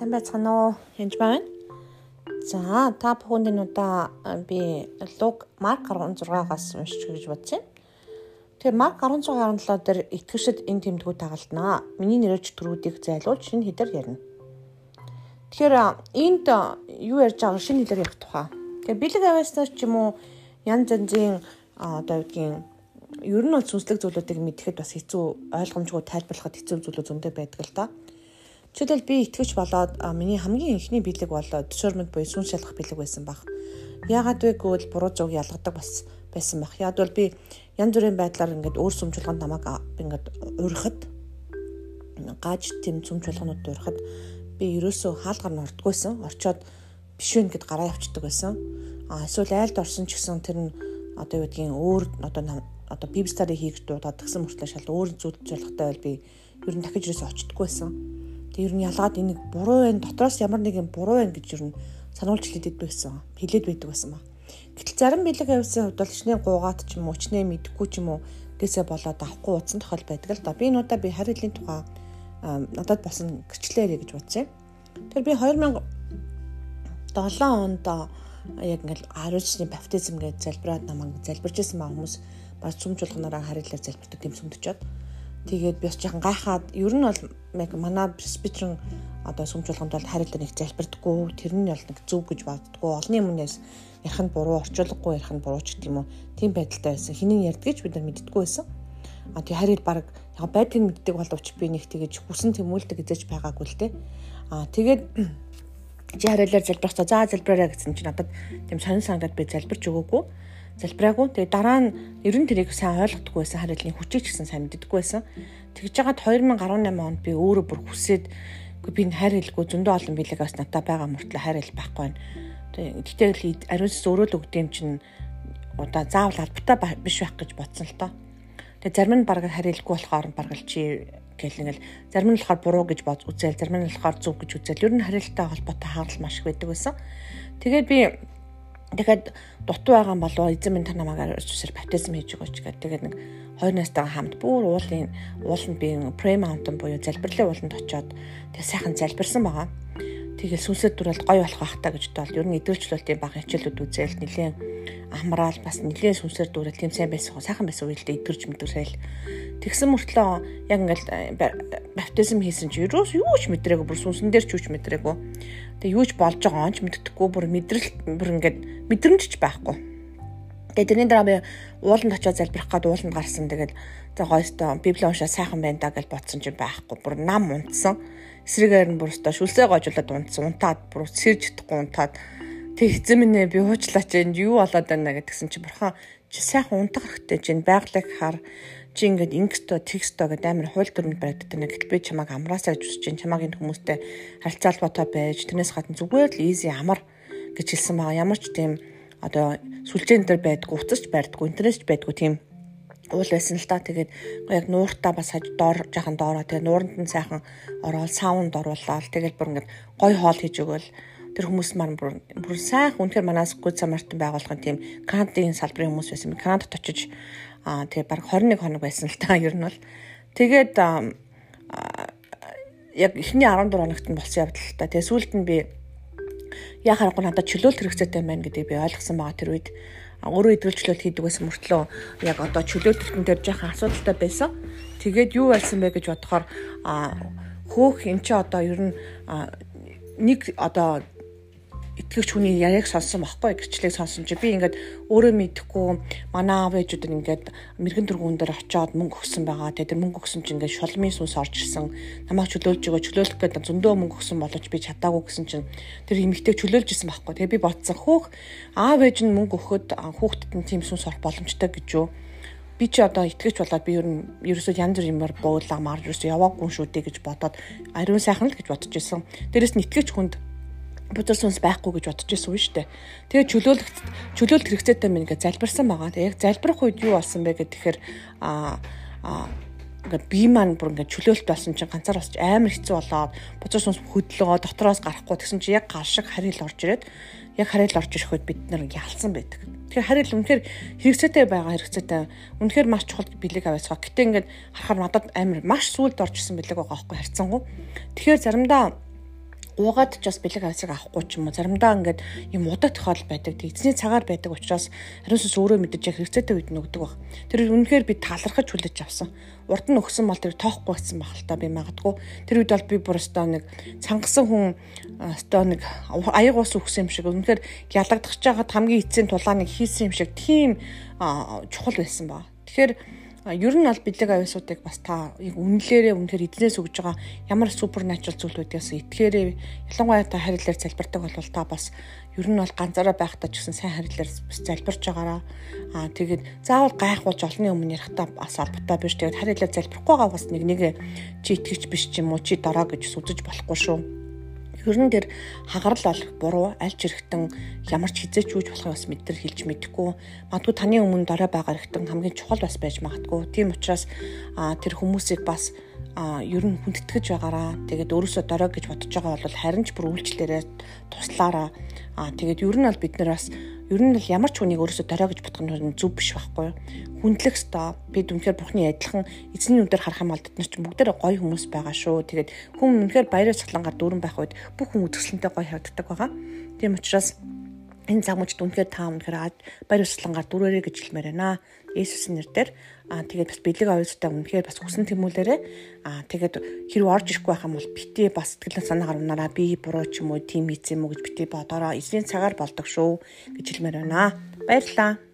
Сайн байцгаана уу? Янж байна. За, та бүхэнд энэ удаа би Луг Марк 16-аас уншиж гэж бодож байна. Тэгэхээр Марк 16:17 дээр итгэгчид энэ тэмдгүү тагалдана. Миний нэрэж төрүүдийг зайлуулж шинэ хэдэр ярина. Тэгэхээр энд юу ярьж байгаа шинэ хэдэр ярих тухай. Тэгэхээр бэлэг авааснаас ч юм уу янз янзын одоо юудгийн ер нь бол сүнслэг зүйлүүдийг мэдхэд бас хэцүү ойлгомжгүй тайлбарлахад хэцүү зүйлүүд зөндөө байдаг л да. Жишээлбэл би итгэвч болоод миний хамгийн ихний бэлэг бол discernment буюу сүнс шалгах бэлэг байсан баг. Яагаад вэ гэвэл буруу зүг ялгадаг бас байсан баг. Яг бол би янз бүрийн байдлаар ингээд өөр сүм чуулганд намайг ингээд урихад гаж тэм сүм чуулганууд урихад би ерөөсөө хаалгаар нь ордгойсэн. Орчоод биш вэ гэд гараа явчихдаг байсан. А эсвэл айлд орсон ч гэсэн тэр нь одоо юу гэдгийг өөр одоо одоо бибстарыг хийж дуудаад тэгсэн мөртлөө шал өөр зүйл зорилготой байл би ер нь дахиж ерөөсөө очтдгүй байсан Тэг ер нь ялгаад энийг буруу байна, дотроос ямар нэг юм буруу байна гэж нь сануулж хэлээд байсан. Хэлээд байдаг байсан ба. Гэтэл зарим бэлэг авсан хувьд хичнээн гуугаад ч юм уу, хичнээн мэдхгүй ч юм уу гээсээ болоод авахгүй утсан тохиол байдаг л да. Би энэ удаа би хариулын тухай надад басан гэрчлээрэй гэж бодсон. Тэр би 2007 онд яг ингээл ариучны баптизм гэж залбираад намайг залбирч байсан ба хүмүүс бас сүм чуулганаараа харилцаар залбирдаг юм сүмдөчөөд Тэгээд би бас жоохон гайхаад ер нь бол яг манай спичрэн одоо сүмжүүлганд бол хариулт нэг залбирдаггүй тэр нь бол нэг зөв гэж боддгоо. Олонний өмнөөс ярих нь буруу орчуулгагүй ярих нь буруу ч гэдэг юм уу тийм байдалтай байсан. Хинэн ярьдаг гэж бид нар мэддэггүй байсан. А тий харил баг яг байдгийг мэддэг боловч би нэг тэгэж хүсэн тэмүүлдэг эзэж байгаагүй л те. А тэгээд чи хариулаар залбирах за залбираа гэсэн чинь надад тийм сонир санагдаад би залбирч өгөөгүй залбираагүй. Тэгээ дараа нь ер нь тэрийг сайн ойлгохгүй байсан хариулын хүчийг ч гэсэн сайн мэддэггүй байсан. Тэгж жагаад 2018 онд би өөрөө бүр хүсээд би хайр хэлгүй зөндөө олон билег бас надад байгаа мөртлөө хайр хэл байхгүй байна. Тэгтээ л ариунс өөрөө л өгд юм чинь удаа заавал албатай биш байх гэж бодсон л тоо. Тэгээ зарим нь баг харилгүй болохоор баргалж чи гэл ингээл зарим нь болохоор буруу гэж бод үзэл зарим нь болохоор зөв гэж үзэл ер нь харилтаа холбоотой хаалт маш их байдаг байсан. Тэгээд би Тэгэхэд дутуу байгаа юм болов эзэн минь та намайг өчсөр баптизм хийж өгөөч гэдэг. Тэгээд нэг хоёр настайгаа хамт бүр уулын ууланд би Pray Mountain буюу залбирлын ууланд очиод тэг сайхан залбирсан байгаа. Тэгээд сүнсэд дүрэлт гоё болох байх та гэж бодвол ер нь идэвхжлүүлтийн баг хичээлүүд үзэл нэлээд амраал бас нэлээд сүнсээр дүрэл тийм сайн байсан сайхан байсан үедээ идэвхж мэдрээл тэгсэн мөртлөө яг ингээл баптизм хийсэн чи юу ч мэдрээгүй бүр сүнсэн дээр ч юу ч мэдрээгүй. Тэгээ юу ч болж байгаа онч мэддэхгүй бүр мэдрэл бүр ингээд мэдрэмж ч байхгүй. Тэгээ тэрний дараа би ууланд очиод залбирах гээд ууланд гарсан. Тэгээд за гойстой библи уншаа сайхан байна даа гэж бодсон чинь байхгүй. Бүр нам унтсан. Эсрэгээр нь бүр өстой шүлсээ гожуулаад унтсан. Унтаад бүр сэрж чадахгүй унтаад тэг эзэн минь би хуучлаач энэ юу болоод байна гэдгсэн чинь бурхан чи сайхан унтах хэрэгтэй чинь байглыг хар чи ингээд инксто тексто гэдэг амар хууль дүрмэд баригддаг нэг гэтэл би чамайг амраасаа гэж үсэж чинь чамайг энэ хүмүүстэй харьцаалбатай байж тэрнээс гадна зүгээр л easy амар гэж хэлсэн байгаа. Ямар ч тийм одоо сүлжээн дээр байдгүй уцасч байдгүй интернетч байдгүй тийм уул байсан л та тэгээд яг нууртаа бас хаж доор жахан доороо тэгээд нууранд нь сайхан ороод саунд оруулаад тэгээд бүр ингээд гой хоол хийж өгөөл тэр хүмүүс маань бүр бүр сайхан үнэхээр манаас гүд самартан байгуулгын тийм Канадын салбарын хүмүүс байсан. Канадад очиж Аа тэгээ баг 21 хоног байсан л та ер нь бол. Тэгээд яг эхний 14 хоногт нь болсон явдал л та. Тэгээ сүүлд нь би яа харахгүй надад чөлөөлт хэрэгцээтэй байна гэдгийг би ойлгосон байгаа тэр үед өөрөө идэвхжлэлт хийдэг байсан мөртлөө яг одоо чөлөөлтөн дээр жоохон асуудалтай байсан. Тэгээд юу байсан бэ гэж бодохоор хөөх эн чи одоо ер нь нэг одоо итгэгч хүний яриаг сонссон байхгүй гэрчлэг сонсон чи би ингээд өөрөө мэдэхгүй манай аав ээжүүд нь ингээд мэрэгэн дөргүүн дээр очиод мөнгө өгсөн байгаа. Те тэр мөнгө өгсөн чи ингээд шулмын сүнс орж ирсэн. Намайг чөлөөлж өгөө чөлөөлөх гэдэг зөндөө мөнгө өгсөн боловч би чадаагүй гэсэн чинь тэр эмэгтэй чөлөөлж исэн байхгүй. Тэгээ би бодсон хөөх аав ээж нь мөнгө өгөхөд хүүхдэд нь тийм сүнс орох боломжтой гэж юу? Би чи одоо итгэж болоод би ер нь ерөөсөө янз бүр юмар буулаа маар ерөөсөө яваагүй шүү дээ гэж бодоод ариун сайхан л гэж бодож исэн. Дээрэс нь итгэж хүнд бузар сүнс байхгүй гэж бодож байсан юм шүү дээ. Тэгээ чөлөөлөх чөлөөлт хэрэгцээтэй минь ингээ залбирсан байгаа. Тэгээ яг залбирах үед юу болсон бэ гэхээр а а ингээ би маань бүр ингээ чөлөөлт болсон чинь ганцаар босч амар хэцүү болоод бузар сүнс хөдлөгөө дотроос гарахгүй тэгсэн чинь яг гал шиг харил орж ирээд яг харил орж ирэхэд бид нар ялсан байдаг. Тэгэхээр харил үнэхээр хэрэгцээтэй байгаа хэрэгцээтэй. Үнэхээр маш чухал бэлэг аваасгаа. Гэтэ ингээд харахаар надад амар маш сүулт орж исэн бэлэг байгаа байхгүй харьцангуй. Тэгэхээр заримдаа гуугаад ч бас бэлэг авсыг авахгүй ч юм уу заримдаа ингээд юм удаа тохиол байдаг. Эзний цагаар байдаг учраас хариус өөрөө мэдэж яг хэрэгцээтэй үед нөгдөг баг. Тэр үнэхээр би талархаж хүлээж авсан. Урд нь өгсөн бол тэр тоохгүй байсан баг л та би магадгүй. Тэр үед бол би бүр өстой нэг цангасан хүн өстой нэг аяг ус өгсөн юм шиг үнэхээр ялагдах чагаад хамгийн эцсийн тулааныг хийсэн юм шиг тийм чухал байсан ба. Тэгэхээр ер нь бол бэлэг аюусуудыг бас та үнэлээрээ үнэхээр эднээс өгж байгаа ямар супер натурал зүйл байдгаас итгээрээ ялангуяа та харилцаар залбирдаг бол та бас ер нь бол ганцаараа байхдаа ч гэсэн сайн харилцаар бас залбирч байгаараа. Аа тэгээд заавал гайхуулж олонний өмнө ярихтаа бас албатай биш. Тэгээд харилцаар залбирахгүй байгаа бас нэг нэг чи итгэвч биш ч юм уу чи дараа гэж сүзэж болохгүй шүү Нь тэр хагарал бол буруу аль ч хэрэгтэн ямар ч хизээч үүж болохыг бас мэдэр хэлж мэдэхгүй. Магадгүй таны өмнө дараа байгаа хэрэгтэн хамгийн чухал бас байж магадгүй. Тийм учраас тэр хүмүүсийг бас ер нь хүндэтгэж байгаараа тэгээд өөрөөсөө дорой гэж бодож байгаа бол харин ч бүр үйлчлэлээрээ туслаараа а тэгээд ер нь бол бид нар бас ер нь л ямар ч хүнийг өөрөөсөө дөрөө гэж бодох нь зүв биш байхгүй юу. Хүндлэх ёстой. Бид үнэхээр Бурхны адилхан эзний үндээр харах юм бол бид нар ч бүгдээр гоё хүмүүс байгаа шүү. Тэгээд хүн үнэхээр баяраа цахлангаар дүүрэн байх үед бүх хүн үзэсгэлэнтэй гоё харагддаг байгаа. Тийм учраас энэ цаг мөчд үнэхээр та үнэхээр баяр услангаар дүүрээрэй гэж хэлмээр байна. Есүсийн нэрээр аа тэгээд бас бэлэг оюуттай үнэхээр бас хүсэн тэмүүлээрээ аа тэгээд хэрэг орж ирэхгүй байх юм бол бити бас сэтгэл санаагаар унаараа би буруу ч юм уу тийм хийц юм уу гэж бити бодороо эзний цагаар болдог шүү гэж хэлмээр байна. Баярлалаа.